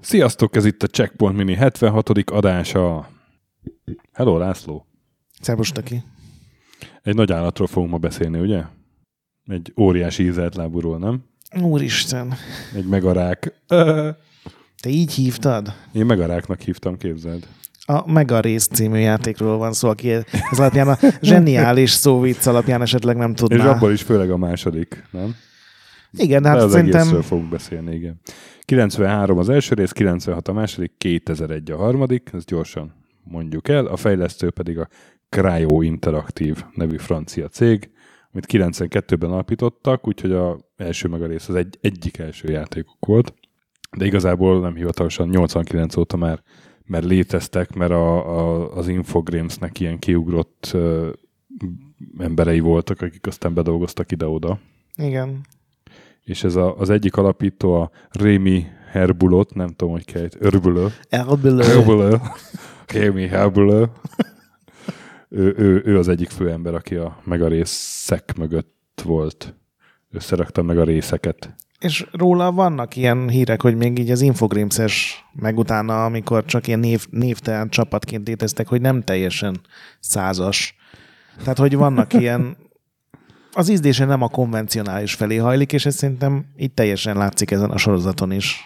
Sziasztok, ez itt a Checkpoint Mini 76. adása. Hello, László. Szervus, Taki. Egy nagy állatról fogunk ma beszélni, ugye? Egy óriási ízelt lábúról, nem? Úristen. Egy megarák. Te így hívtad? Én megaráknak hívtam, képzeld. A Mega Race című játékról van szó, aki ez alapján a zseniális szóvic alapján esetleg nem tudná. És abból is főleg a második, nem? Igen, De hát az szerintem... egészről fogunk beszélni, igen. 93 az első rész, 96 a második, 2001 a harmadik, ezt gyorsan mondjuk el. A fejlesztő pedig a Cryo Interactive nevű francia cég, amit 92-ben alapítottak, úgyhogy a első meg a rész az egy, egyik első játékuk volt. De igazából nem hivatalosan 89 óta már, már léteztek, mert a, a, az Infogramesnek ilyen kiugrott ö, emberei voltak, akik aztán bedolgoztak ide-oda Igen. és ez a, az egyik alapító a Rémi Herbulot, nem tudom, hogy kell, Örbulö. Elbülő. Herbulö. Rémi Herbulö. ő, ő, ő, az egyik fő ember, aki a megarészek mögött volt. Összerakta meg a részeket. És róla vannak ilyen hírek, hogy még így az Infogrimses, meg utána, amikor csak ilyen név, névtelen csapatként léteztek, hogy nem teljesen százas. Tehát, hogy vannak ilyen az ízdése nem a konvencionális felé hajlik, és ez szerintem itt teljesen látszik ezen a sorozaton is.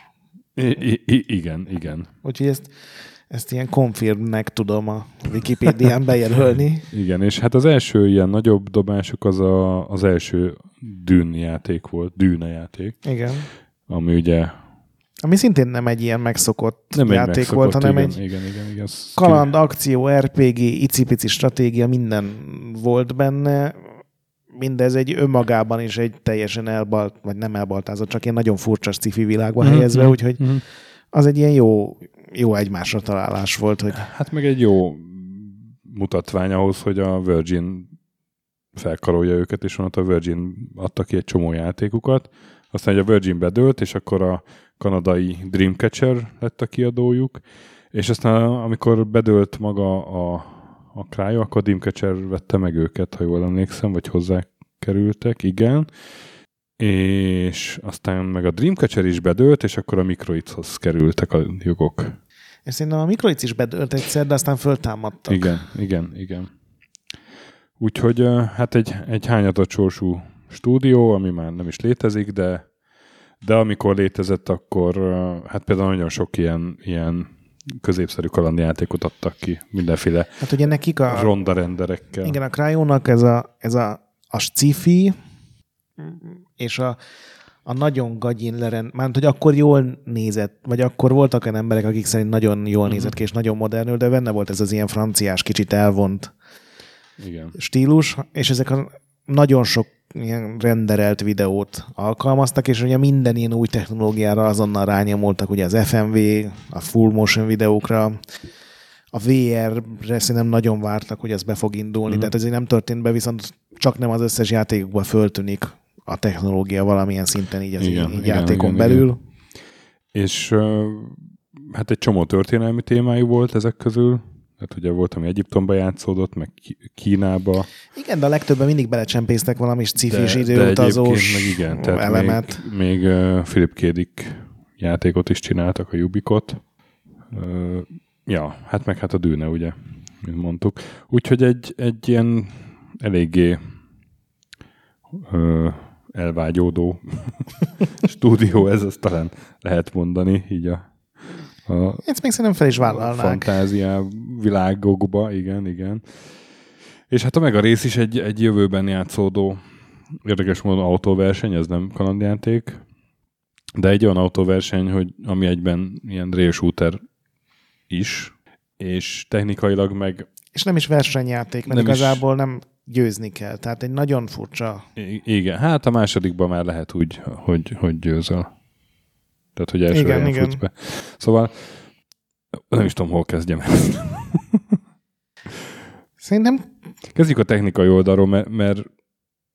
I, I, igen, igen. Úgyhogy ezt, ezt ilyen confirmnek tudom a Wikipédián bejelölni. Igen, és hát az első ilyen nagyobb dobásuk az a, az első Dűn játék volt, Dűne játék, Igen. ami ugye Ami szintén nem egy ilyen megszokott nem játék egy megszokott, volt, hanem igen, egy igen, igen, igen, kaland, akció, RPG, icipici stratégia, minden volt benne. Mindez egy önmagában is egy teljesen elbalt, vagy nem elbaltázott, csak ilyen nagyon furcsa sci-fi világba Mhm, helyezve, mhm, úgyhogy mhm. az egy ilyen jó, jó egymásra találás volt, hogy Hát meg egy jó mutatvány ahhoz, hogy a Virgin felkarolja őket, és onnantól a Virgin adta ki egy csomó játékukat. Aztán hogy a Virgin bedőlt, és akkor a kanadai Dreamcatcher lett a kiadójuk, és aztán amikor bedőlt maga a, a Cryo, akkor a Dreamcatcher vette meg őket, ha jól emlékszem, vagy hozzá kerültek, igen. És aztán meg a Dreamcatcher is bedőlt, és akkor a Microidshoz kerültek a jogok. és szerintem a Microids is bedőlt egyszer, de aztán föltámadtak. Igen, igen, igen. Úgyhogy hát egy, egy hányatott sorsú stúdió, ami már nem is létezik, de, de amikor létezett, akkor hát például nagyon sok ilyen, ilyen középszerű kalandjátékot adtak ki, mindenféle Hát ugye nekik a... ronda renderekkel. Igen, a Cryo-nak ez a, ez a, a sci-fi, és a, a nagyon gagyin lerend, mármint, hogy akkor jól nézett, vagy akkor voltak olyan emberek, akik szerint nagyon jól Mhm. nézett ki, és nagyon modernül, de benne volt ez az ilyen franciás, kicsit elvont igen. stílus, és ezek a nagyon sok ilyen renderelt videót alkalmaztak, és ugye minden ilyen új technológiára azonnal rányomultak, ugye az FMV, a full motion videókra, a VR-re szerintem nagyon vártak, hogy ez be fog indulni, Mhm. mm. de ez nem történt be, viszont csak nem az összes játékokban föltűnik a technológia valamilyen szinten így az Igen, így igen, játékon igen, belül. igen. És hát egy csomó történelmi témájú volt ezek közül. Hát ugye volt, ami Egyiptomba játszódott, meg Kínába. Igen, de a legtöbben mindig belecsempésztek valami cifis de időutazós egyébként meg igen, tehát elemet. Még, még Philip K. Dick játékot is csináltak, a Ubikot. Uh, ja, hát meg hát a Dűne, ugye, mint mondtuk. Úgyhogy egy, egy ilyen eléggé elvágyódó stúdió, ez azt talán lehet mondani, így a, a Ezt még szerintem fel is a vállalnák. fantáziá világokba, igen, igen. És hát a Mega rész is egy, egy jövőben játszódó érdekes módon autóverseny, ez nem kalandjáték, de egy olyan autóverseny, hogy ami egyben ilyen rail shooter is, és technikailag meg És nem is versenyjáték, mert Nem nem is. igazából nem győzni kell. Tehát egy nagyon furcsa. i- igen, hát a másodikban már lehet úgy, hogy, hogy győzöl. Tehát, hogy első Igen, igen. be. Szóval nem is tudom, hol kezdjem ezt. Szerintem Kezdjük a technikai oldalról, mert, mert,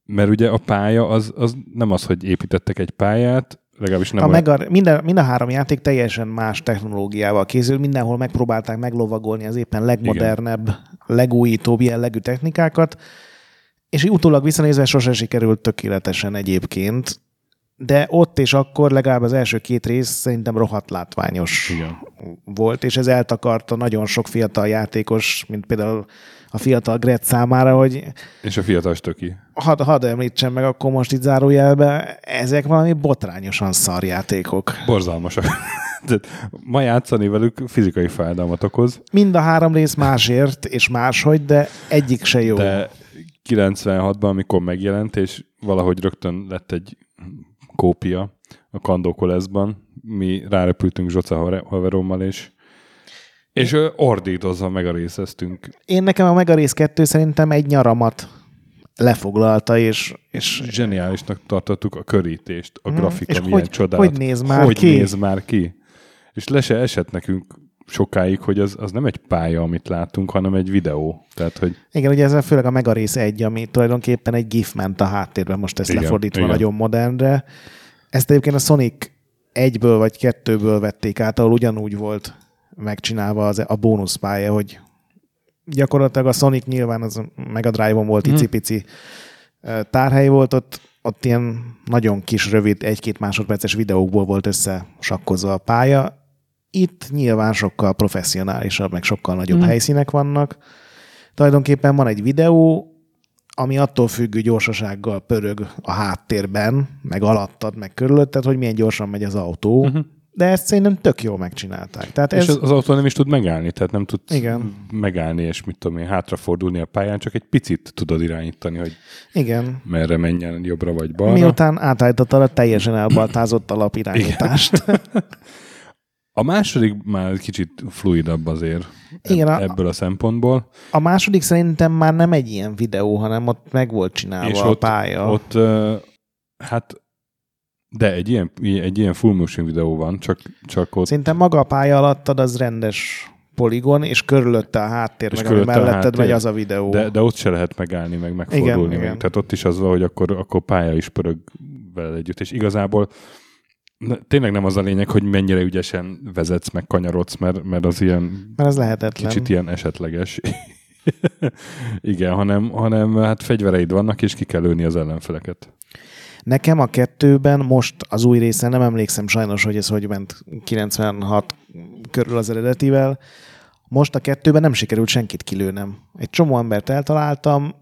mert ugye a pálya az, az nem az, hogy építettek egy pályát, legalábbis nem a olyan- Mega, minden, mind a három játék teljesen más technológiával készül, mindenhol megpróbálták meglovagolni az éppen legmodernebb, legújítóbb jellegű technikákat, és így utólag visszanézve sose sikerült tökéletesen egyébként, de ott és akkor legalább az első két rész szerintem rohadt látványos Igen. volt, és ez eltakarta nagyon sok fiatal játékos, mint például a fiatal Gret számára, hogy És a fiatal stöki. hadd had említsem meg akkor most itt zárójelbe, ezek valami botrányosan szar játékok. Borzalmasak. Tehát ma játszani velük fizikai fájdalmat okoz, Mind a három rész másért és máshogy, de egyik se jó. de 96-ban, amikor megjelent, és valahogy rögtön lett egy kópia a Kandókoleszban, mi rárepültünk Zsoca haver- haverommal, és és ö, ordítozva meg a részeztünk. Én nekem a Mega rész 2 szerintem egy nyaramat lefoglalta, és, és Zseniálisnak tartottuk a körítést, a Mhm. grafika milyen hogy- csodálat. hogy néz már hogy ki? néz már ki? És le se esett nekünk sokáig, hogy az, az nem egy pálya, amit látunk, hanem egy videó. Tehát, hogy igen, ugye ez főleg a Mega rész 1, ami tulajdonképpen egy GIF ment a háttérben, most ezt Igen, lefordítva igen. nagyon modernre. Ezt egyébként a Sonic egyből vagy kettőből vették át, ahol ugyanúgy volt megcsinálva az, a bónuszpálya, hogy gyakorlatilag a Sonic nyilván az a Mega Drive-on volt Mhm. icipici tárhely volt, ott, ott ilyen nagyon kis, rövid, egy-két másodperces videókból volt összesakkozva a pálya. Itt nyilván sokkal professzionálisabb, meg sokkal nagyobb Mhm. helyszínek vannak. Tulajdonképpen van egy videó, ami attól függő gyorsasággal pörög a háttérben, meg alattad, meg körülötted, hogy milyen gyorsan megy az autó. Mhm. De ezt szerintem tök jól megcsinálták. Tehát és ez, az, autó nem is tud megállni, tehát nem tud Igen. megállni, és mit tudom én, hátrafordulni a pályán, csak egy picit tudod irányítani, hogy igen, merre menjen jobbra vagy balra. miután átállítottad a teljesen elbaltázott alapirányítást. A második már kicsit fluidabb azért Igen, a- ebből a szempontból. A második szerintem már nem egy ilyen videó, hanem ott meg volt csinálva és a ott, pálya. ott hát de egy ilyen, egy ilyen full motion videó van, csak, csak ott Szerintem maga a pálya alattad az rendes poligon, és körülötte a háttér, És meg ami melletted háttér. megy az a videó. De, de ott se lehet megállni, meg megfordulni. Igen, meg. igen. Tehát ott is az van, hogy akkor, akkor pálya is pörög vele együtt. És igazából na, tényleg nem az a lényeg, hogy mennyire ügyesen vezetsz, meg kanyarodsz, mert, mert az ilyen Mert ez lehetetlen. kicsit ilyen esetleges. Igen, hanem, hanem hát fegyvereid vannak, és ki kell lőni az ellenfeleket. Nekem a kettőben most az új részen nem emlékszem sajnos, hogy ez hogy ment 96 körül az eredetivel. Most a kettőben nem sikerült senkit kilőnem. Egy csomó embert eltaláltam,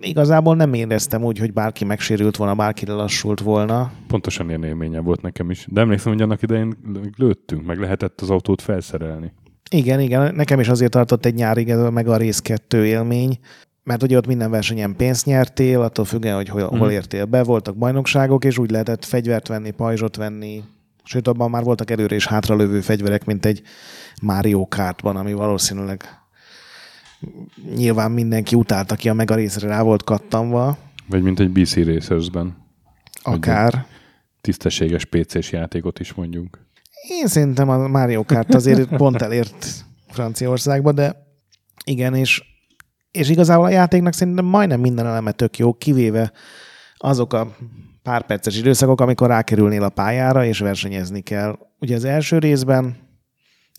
igazából nem éreztem úgy, hogy bárki megsérült volna, bárki lelassult volna. Pontosan ilyen élménye volt nekem is. De emlékszem, hogy annak idején lőttünk, meg lehetett az autót felszerelni. Igen, igen, nekem is azért tartott egy nyárig ez meg a rész kettő élmény, mert ugye ott minden versenyen pénzt nyertél, attól függően, hogy hol, hol értél be, voltak bajnokságok, és úgy lehetett fegyvert venni, pajzsot venni, sőt, abban már voltak előre és hátralövő fegyverek, mint egy Mario Kartban, ami valószínűleg nyilván mindenki utálta, aki a mega részre rá volt kattanva, Vagy mint egy BC Racersben. akár. Tisztességes PC-s játékot is mondjunk. Én szerintem a Mario Kart azért pont elért Franciaországba, de igen, és, és igazából a játéknak szerintem majdnem minden eleme tök jó, kivéve azok a pár perces időszakok, amikor rákerülnél a pályára, és versenyezni kell. Ugye az első részben,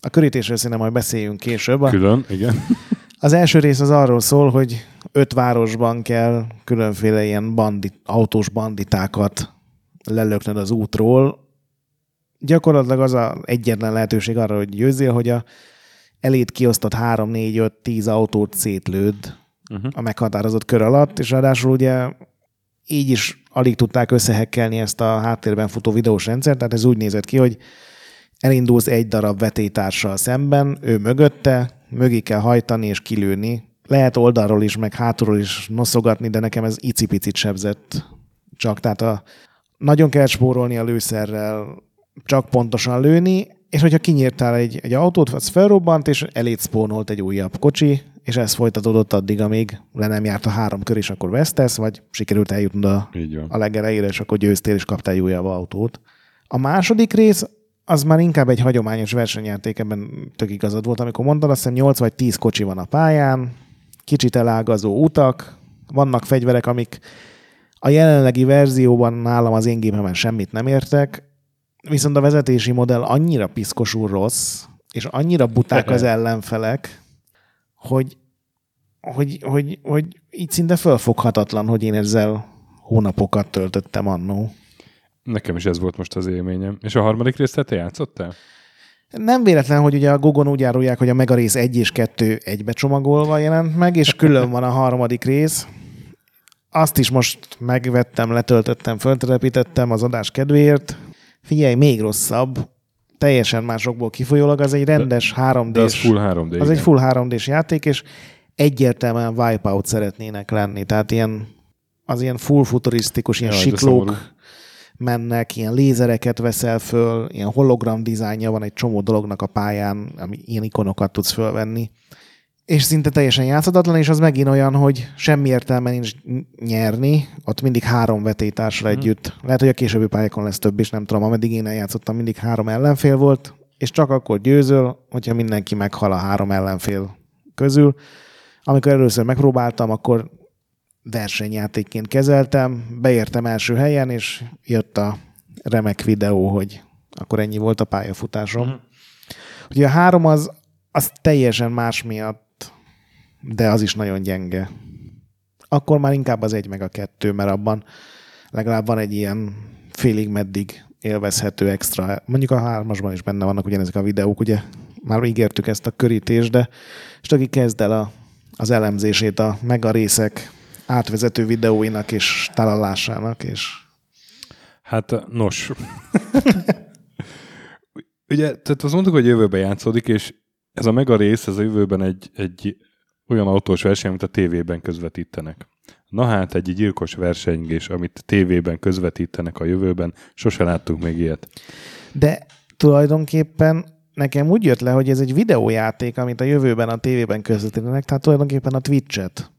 a körítésről szerintem majd beszéljünk később. Külön, igen. az első rész az arról szól, hogy öt városban kell különféle ilyen bandit, autós banditákat lelöknöd az útról. Gyakorlatilag az a egyetlen lehetőség arra, hogy győzzél, hogy a elét kiosztott 3, 4, 5, 10 autót szétlőd Uh-huh. a meghatározott kör alatt, és ráadásul ugye így is alig tudták összehekkelni ezt a háttérben futó videós rendszert, tehát ez úgy nézett ki, hogy elindulsz egy darab vetétársal szemben, ő mögötte, mögé kell hajtani és kilőni. Lehet oldalról is, meg hátulról is noszogatni, de nekem ez icipicit sebzett csak. Tehát a, nagyon kell spórolni a lőszerrel, csak pontosan lőni, és hogyha kinyírtál egy, egy autót, az felrobbant, és elét spónolt egy újabb kocsi, és ez folytatódott addig, amíg le nem járt a három kör, és akkor vesztesz, vagy sikerült eljutnod a, a legelejére, és akkor győztél, és kaptál egy újabb autót. A második rész az már inkább egy hagyományos versenyjáték, ebben tök igazad volt, amikor mondtad, azt hiszem 8 vagy 10 kocsi van a pályán, kicsit elágazó utak, vannak fegyverek, amik a jelenlegi verzióban nálam az én gépemen semmit nem értek, viszont a vezetési modell annyira piszkosul rossz, és annyira buták az ellenfelek, hogy, hogy, hogy, hogy így szinte fölfoghatatlan, hogy én ezzel hónapokat töltöttem annó. Nekem is ez volt most az élményem. És a harmadik részt te játszottál? Nem véletlen, hogy ugye a Gogon úgy árulják, hogy a Mega rész 1 és 2 egybe csomagolva jelent meg, és külön van a harmadik rész. Azt is most megvettem, letöltöttem, föltelepítettem az adás kedvéért. Figyelj, még rosszabb, teljesen másokból kifolyólag, az egy rendes 3D-s... De az full 3D. Az igen. egy full 3D-s játék, és egyértelműen Wipeout szeretnének lenni. Tehát ilyen, az ilyen full futurisztikus, ilyen de siklók mennek, ilyen lézereket veszel föl, ilyen hologram dizájnja van egy csomó dolognak a pályán, ami ilyen ikonokat tudsz fölvenni. És szinte teljesen játszhatatlan, és az megint olyan, hogy semmi értelme nincs nyerni, ott mindig három vetétársra Mhm. együtt. Lehet, hogy a későbbi pályákon lesz több is, nem tudom, ameddig én eljátszottam, mindig három ellenfél volt, és csak akkor győzöl, hogyha mindenki meghal a három ellenfél közül. Amikor először megpróbáltam, akkor versenyjátékként kezeltem, beértem első helyen, és jött a remek videó, hogy akkor ennyi volt a pályafutásom. Mhm. Ugye a három az, az teljesen más miatt, de az is nagyon gyenge. Akkor már inkább az egy meg a kettő, mert abban legalább van egy ilyen félig meddig élvezhető extra. Mondjuk a hármasban is benne vannak ugyanezek a videók, ugye már ígértük ezt a körítést, de és aki kezd el a, az elemzését a mega részek átvezető videóinak és találásának, és Hát nos. Ugye, tehát azt mondtuk, hogy jövőben játszódik, és ez a mega rész, ez a jövőben egy, egy olyan autós verseny, amit a tévében közvetítenek. Na hát, egy gyilkos versengés, amit tévében közvetítenek a jövőben, sose láttunk még ilyet. De tulajdonképpen nekem úgy jött le, hogy ez egy videójáték, amit a jövőben a tévében közvetítenek, tehát tulajdonképpen a Twitch-et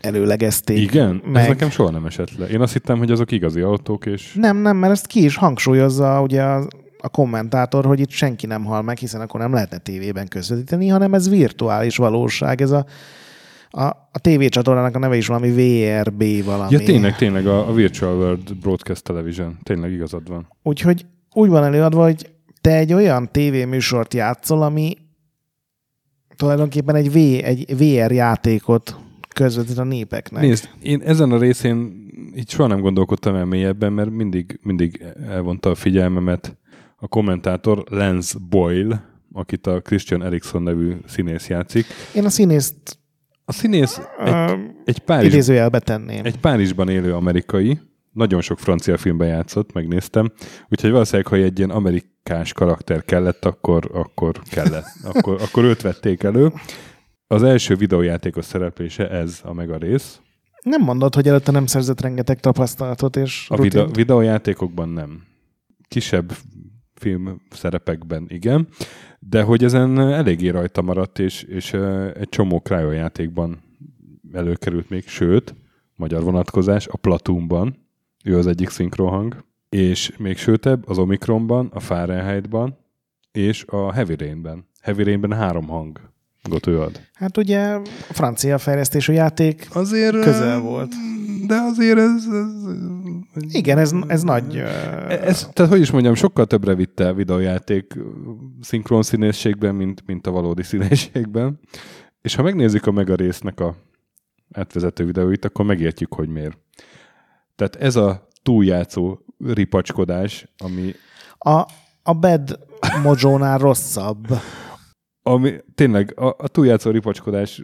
előlegezték. Igen? meg. Ez nekem soha nem esett le. Én azt hittem, hogy azok igazi autók, és Nem, nem, mert ezt ki is hangsúlyozza ugye a, a kommentátor, hogy itt senki nem hal meg, hiszen akkor nem lehetne tévében közvetíteni, hanem ez virtuális valóság. Ez a, a, a tévécsatornának a neve is valami VRB valami. Ja, tényleg, tényleg a, a Virtual World Broadcast Television. Tényleg igazad van. Úgyhogy úgy van előadva, hogy te egy olyan tévéműsort játszol, ami tulajdonképpen egy, v, egy VR játékot közvetít a népeknek. Nézd, én ezen a részén így soha nem gondolkodtam el mélyebben, mert mindig, mindig elvonta a figyelmemet a kommentátor Lance Boyle, akit a Christian Erikson nevű színész játszik. Én a színészt A színész egy, egy, Párizs, idézőjelbe tenném. egy Párizsban élő amerikai, nagyon sok francia filmben játszott, megnéztem, úgyhogy valószínűleg, ha egy ilyen amerikás karakter kellett, akkor, akkor kellett. Akkor, akkor őt vették elő. Az első videójátékos szereplése ez a mega rész. Nem mondod, hogy előtte nem szerzett rengeteg tapasztalatot és A rutint? videó, videójátékokban nem. Kisebb film szerepekben igen, de hogy ezen eléggé rajta maradt, és, és egy csomó cryo-játékban előkerült még, sőt, magyar vonatkozás, a Platoonban, ő az egyik szinkrohang, és még sőtebb, az Omikronban, a Fahrenheitban, és a Heavy Rainben. Heavy Rainben három hangot ő ad. Hát ugye a francia fejlesztésű játék. Azért Közel volt. De azért ez... ez Igen, ez, ez nagy... Ez, tehát hogy is mondjam, sokkal többre vitte a videójáték szinkron színészségben, mint, mint a valódi színészségben. És ha megnézzük a mega résznek a átvezető videóit, akkor megértjük, hogy miért. Tehát ez a túljátszó ripacskodás, ami, A, a Bad Mojo-nál rosszabb. Ami tényleg a, a túljátszó ripacskodás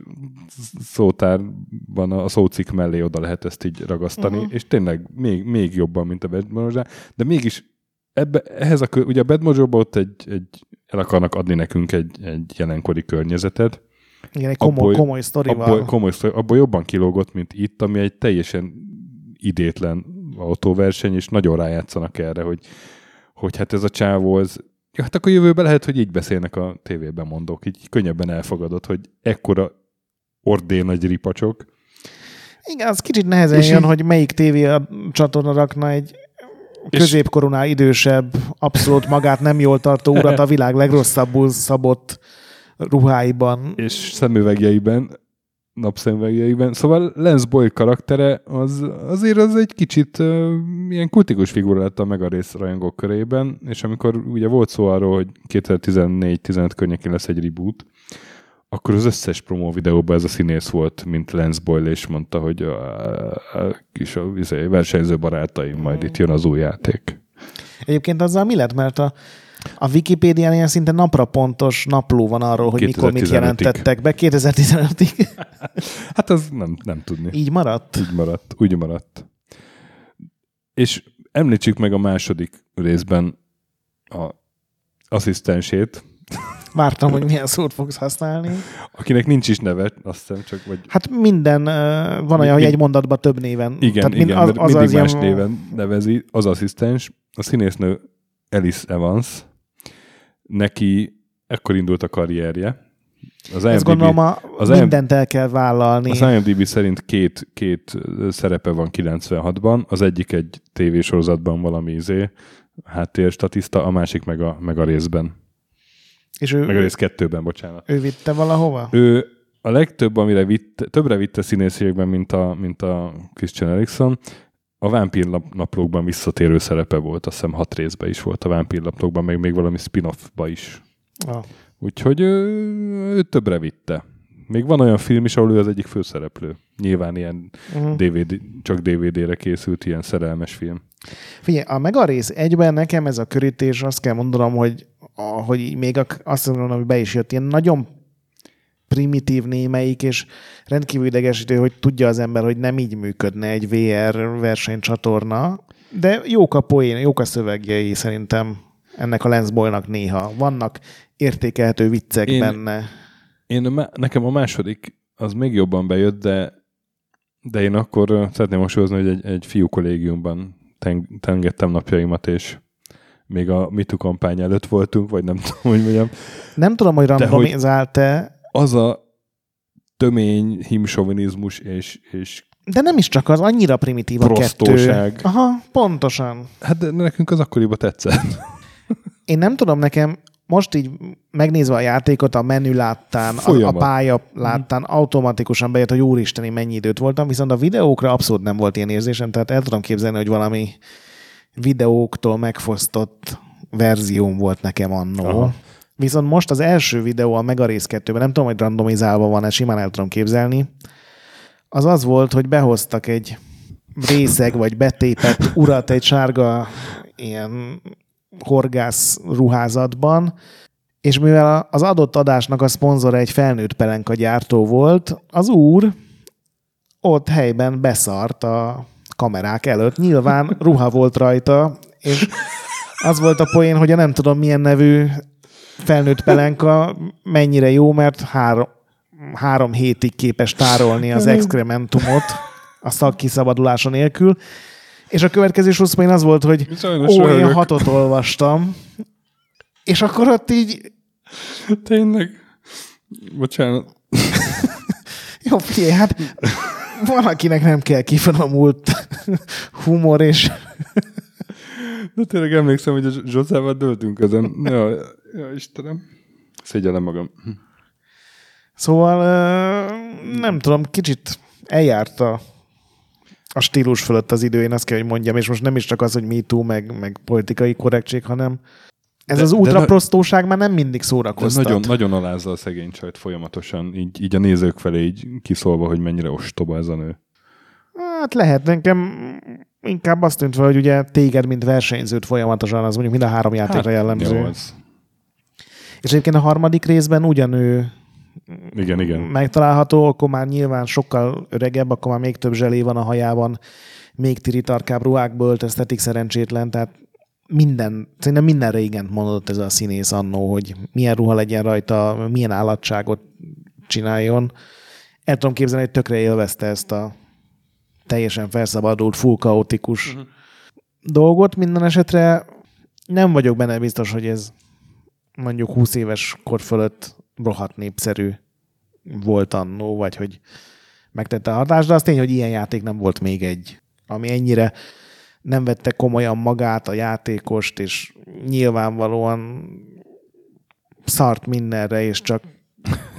szótárban a szócik mellé oda lehet ezt így ragasztani, uh-huh. és tényleg még, még jobban, mint a Bad Mojo, de mégis ebbe, ehhez a, kö- ugye a Bad Mojo-ba ott egy, egy, el akarnak adni nekünk egy, egy jelenkori környezetet, Igen, egy komoly, Abból- komoly sztorival. abból, komoly, sztori- abból jobban kilógott, mint itt, ami egy teljesen idétlen autóverseny, és nagyon rájátszanak erre, hogy, hogy hát ez a csávó, ez, ja, hát akkor jövőben lehet, hogy így beszélnek a tévében mondok, így könnyebben elfogadod, hogy ekkora ordén nagy ripacsok. Igen, az kicsit nehezen És jön, így- hogy melyik tévé a csatorna rakna egy középkorunál idősebb, abszolút magát nem jól tartó urat a világ legrosszabbul szabott ruháiban. És szemüvegjeiben napszemvegjeikben. Szóval Lance Boyd karaktere az, azért az egy kicsit uh, ilyen kultikus figura lett a Megarész rajongók körében, és amikor ugye volt szó arról, hogy 2014-15 környékén lesz egy reboot, akkor az összes promó videóban ez a színész volt, mint Lance Boyle, és mondta, hogy a, a kis a, a izé, versenyző barátaim, majd itt jön az új játék. Egyébként azzal mi lett, mert a, a Wikipédián ilyen szinte napra pontos napló van arról, hogy mikor mit 2015-ig. jelentettek be 2015-ig. Hát az nem, nem tudni. Így maradt? Úgy maradt, úgy maradt. És említsük meg a második részben a asszisztensét, Vártam, hogy milyen szót fogsz használni. akinek nincs is neve, azt hiszem csak, vagy Hát minden, van olyan, hogy egy mondatban több néven. igen, Tehát igen, az, az, mindig az más ilyen, néven nevezi az asszisztens, a színésznő Alice Evans, neki ekkor indult a karrierje. Az Ezt gondolom, a, az mindent el kell vállalni. Az IMDb szerint két, két szerepe van 96-ban, az egyik egy tévésorozatban valami izé, háttérstatiszta, a másik meg a, meg a részben. és ő, Meg a rész kettőben, bocsánat. ő vitte valahova? Ő a legtöbb, amire vitte, többre vitte színészségben, mint a, mint a Christian Erikson, a Vampír nap- naplókban visszatérő szerepe volt, azt hiszem hat részben is volt a Vampír naplókban, meg még valami spin-offba is. Ah. Úgyhogy ő, ő többre vitte. Még van olyan film is, ahol ő az egyik főszereplő. Nyilván ilyen Uh-huh. DVD, csak DVD-re készült ilyen szerelmes film. Figyelj, a Mega rész egyben nekem ez a körítés, azt kell mondanom, hogy, a, hogy még azt mondom, hogy be is jött, ilyen nagyon primitív némelyik, és rendkívül idegesítő, hogy tudja az ember, hogy nem így működne egy VR versenycsatorna, de jók a poén, jók a szövegjei szerintem ennek a Lensboynak néha. Vannak értékelhető viccek Én- benne. Én, nekem a második az még jobban bejött, de, de én akkor szeretném hangsúlyozni, hogy egy, egy fiú kollégiumban teng- tengettem napjaimat, és még a MeToo kampány előtt voltunk, vagy nem tudom, hogy mondjam. Nem tudom, hogy hogy- randomizált-e, Az a tömény himsovinizmus és, és de nem is csak az, annyira primitív a kettő. Aha, pontosan. hát de nekünk az akkoriban tetszett. Én nem tudom, nekem most így megnézve a játékot, a menü láttán, a, a Folyamat. pálya láttán automatikusan bejött, hogy úristen, én mennyi időt voltam, viszont a videókra abszolút nem volt ilyen érzésem, tehát el tudom képzelni, hogy valami videóktól megfosztott verzióm volt nekem annó. Aha. Viszont most az első videó a Megarész 2-ben, nem tudom, hogy randomizálva van-e, simán el tudom képzelni, az az volt, hogy behoztak egy részeg vagy betépett urat egy sárga ilyen horgász ruházatban, és mivel az adott adásnak a szponzora egy felnőtt pelenka gyártó volt, az úr ott helyben beszart a kamerák előtt. Nyilván ruha volt rajta, és az volt a poén, hogy a nem tudom milyen nevű felnőtt pelenka mennyire jó, mert három, három hétig képes tárolni az exkrementumot a szak kiszabadulása nélkül. És a következő slusszpoén az volt, hogy Sajnos ó, én hatot olvastam, és akkor ott így, Tényleg. Bocsánat. jó, figyelj, hát van, akinek nem kell kifinomult humor, és De tényleg emlékszem, hogy a Zsozával döltünk ezen. Ja, ja, Istenem. Szégyellem magam. Szóval ö, nem tudom, kicsit eljárt a, a stílus fölött az idő, én azt kell, hogy mondjam, és most nem is csak az, hogy me too, meg, meg politikai korrektség, hanem ez De- az de ultra na- prostóság már nem mindig szórakoztat. nagyon, nagyon alázza a szegény csajt folyamatosan, így, így a nézők felé így kiszólva, hogy mennyire ostoba ez a nő. Hát lehet, nekem inkább azt tűnt fel, hogy ugye téged, mint versenyzőt folyamatosan, az mondjuk mind a három játékra jellemző. Hát, Jó, az. És egyébként a harmadik részben ugyanő Igen, igen. megtalálható, akkor már nyilván sokkal öregebb, akkor már még több zselé van a hajában, még tiritarkább ruhákból öltöztetik szerencsétlen, tehát minden, szerintem mindenre igent mondott ez a színész annó, hogy milyen ruha legyen rajta, milyen állatságot csináljon. El tudom képzelni, hogy tökre élvezte ezt a teljesen felszabadult, full kaotikus uh-huh. dolgot. Minden esetre nem vagyok benne biztos, hogy ez mondjuk 20 éves kor fölött rohadt népszerű volt annó, vagy hogy megtette a hatást, de az tény, hogy ilyen játék nem volt még egy, ami ennyire nem vette komolyan magát a játékost, és nyilvánvalóan szart mindenre, és csak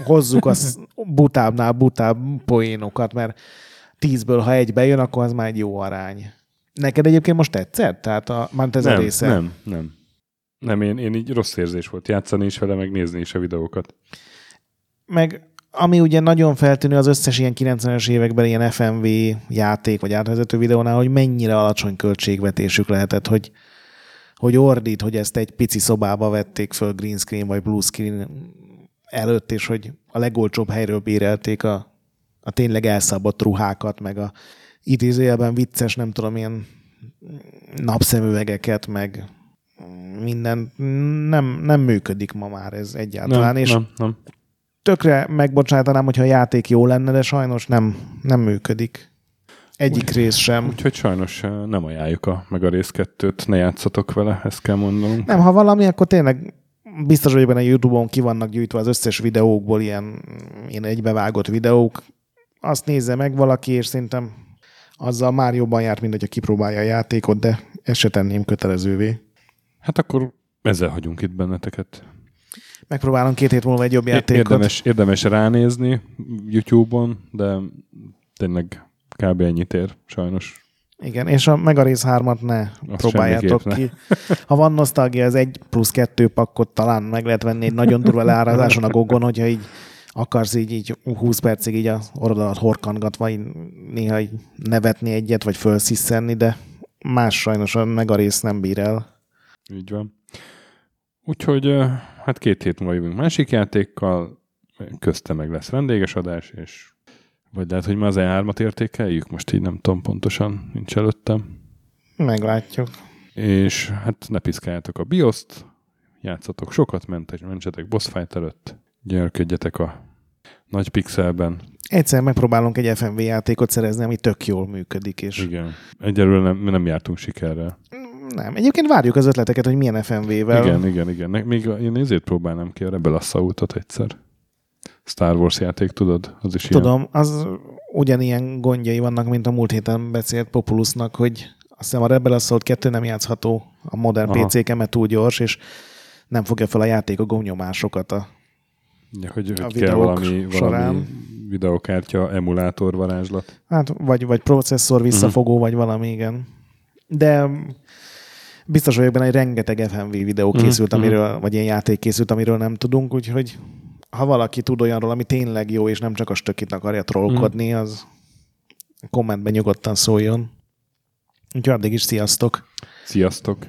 hozzuk a butábbnál butább poénokat, mert tízből, ha egy bejön, akkor az már egy jó arány. Neked egyébként most tetszett? Tehát a, már ez nem, a része? Nem, nem. Nem, én, én így rossz érzés volt játszani is vele, meg nézni is a videókat. Meg ami ugye nagyon feltűnő az összes ilyen 90-es években ilyen FMV játék vagy átvezető videónál, hogy mennyire alacsony költségvetésük lehetett, hogy, hogy ordít, hogy ezt egy pici szobába vették föl green screen vagy blue screen előtt, és hogy a legolcsóbb helyről bérelték a, a tényleg elszabott ruhákat, meg a idézőjelben vicces, nem tudom, ilyen napszemüvegeket, meg minden nem, nem működik ma már ez egyáltalán. Nem, és nem, nem. tökre megbocsátanám, hogyha a játék jó lenne, de sajnos nem, nem működik. Egyik Úgy- rész sem. Úgyhogy sajnos eh, nem ajánljuk a meg a rész kettőt, ne játszatok vele, ezt kell mondanunk. Nem, ha valami, akkor tényleg biztos vagyok benne, a YouTube-on ki vannak gyűjtve az összes videókból ilyen, ilyen egybevágott videók. Azt nézze meg valaki, és szerintem azzal már jobban járt, mint hogyha kipróbálja a játékot, de ezt se tenném kötelezővé. Hát akkor ezzel hagyunk itt benneteket. Megpróbálom két hét múlva egy jobb játékot. Érdemes, érdemes ránézni YouTube-on, de tényleg kb. ennyit ér, sajnos. Igen, és a Mega Race 3-at ne próbáljátok semmiképp ki. Ha van nosztalgia, az egy plusz kettő pakkot talán meg lehet venni egy nagyon durva leárazáson a gogon, hogyha így akarsz így, így 20 percig így a orrodat horkangatva, így néha így nevetni egyet, vagy fölsziszenni, de más sajnos a Mega Race nem bír el. Így van. Úgyhogy hát két hét múlva jövünk másik játékkal, közte meg lesz vendéges adás, és vagy lehet, hogy ma az E3-at értékeljük, most így nem tudom pontosan, nincs előttem. Meglátjuk. És hát ne piszkáljátok a bioszt, játszatok sokat, mentek, mentsetek boss fight előtt, gyönyörködjetek a nagy pixelben. Egyszer megpróbálunk egy FMV játékot szerezni, ami tök jól működik, és Igen. Egyelőre nem, nem jártunk sikerrel. Nem. Egyébként várjuk az ötleteket, hogy milyen FMV-vel. Igen, igen, igen. Még én ezért próbálnám ki a Rebel Assaultot egyszer. Star Wars játék, tudod? Az is ilyen. Tudom, az ugyanilyen gondjai vannak, mint a múlt héten beszélt Populusnak, hogy azt hiszem a Rebel Assault 2 nem játszható a modern Aha. PC-ken, mert túl gyors, és nem fogja fel a játék a gomnyomásokat. A, Ja, hogy, hogy a kell videók valami, valami során. videokártya emulátor varázslat. hát vagy, vagy processzor visszafogó, Mhm. vagy valami, igen. De biztos vagyok benne, hogy rengeteg FMV videó Mhm, készült, mhm. amiről, vagy ilyen játék készült, amiről nem tudunk, úgyhogy ha valaki tud olyanról, ami tényleg jó, és nem csak a stökit akarja trollkodni, Mhm. az kommentben nyugodtan szóljon. Úgyhogy addig is sziasztok! Sziasztok!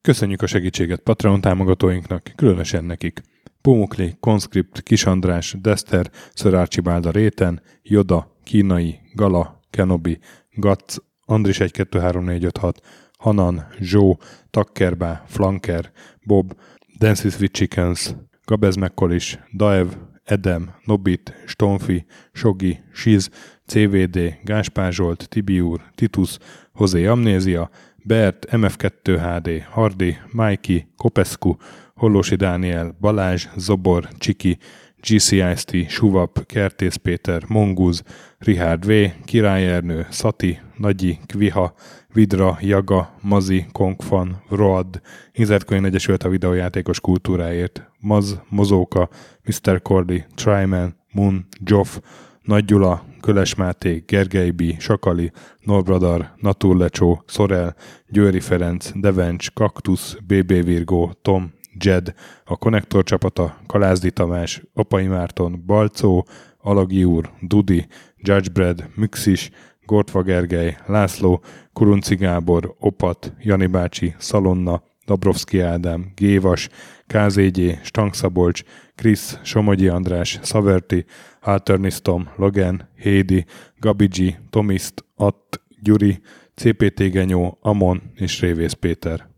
Köszönjük a segítséget Patreon támogatóinknak, különösen nekik. Pumukli, Conscript, Kisandrás, Dester, Sir Archibald a Réten, Joda, Kínai, Gala, Kenobi, Gatz, Andris 123456, Hanan, Zsó, Takkerbá, Flanker, Bob, Dances with Chickens, Gabez Mekkolis, Daev, Edem, Nobit, Stonfi, Sogi, Siz, CVD, Gáspár Zsolt, Tibiur, Titus, Hozé Amnézia, Bert, MF2 HD, Hardi, Mikey, Kopescu, Hollósi Dániel, Balázs, Zobor, Csiki, GCIST, Suvap, Kertész Péter, Monguz, Richard V, Király Ernő, Szati, Nagyi, Kviha, Vidra, Jaga, Mazi, Kongfan, Road, Inzertkönyv Egyesült a videójátékos kultúráért, Maz, Mozóka, Mr. Cordy, Tryman, Moon, Joff, Nagy Gyula, Köles Máté, Gergely B., Sakali, Norbradar, Naturlecsó, Szorel, Győri Ferenc, Devencs, Kaktusz, BB Virgó, Tom, Jed, a Konnektor csapata, Kalázdi Tamás, Apai Márton, Balcó, Alagi úr, Dudi, Judgebred, Müxis, Gortva Gergely, László, Kurunci Gábor, Opat, Jani bácsi, Szalonna, Dabrowski Ádám, Gévas, KZG, Stangszabolcs, Krisz, Somogyi András, Szaverti, Alternisztom, Logan, Hédi, Gabigi, Tomiszt, Att, Gyuri, CPT Genyó, Amon és Révész Péter.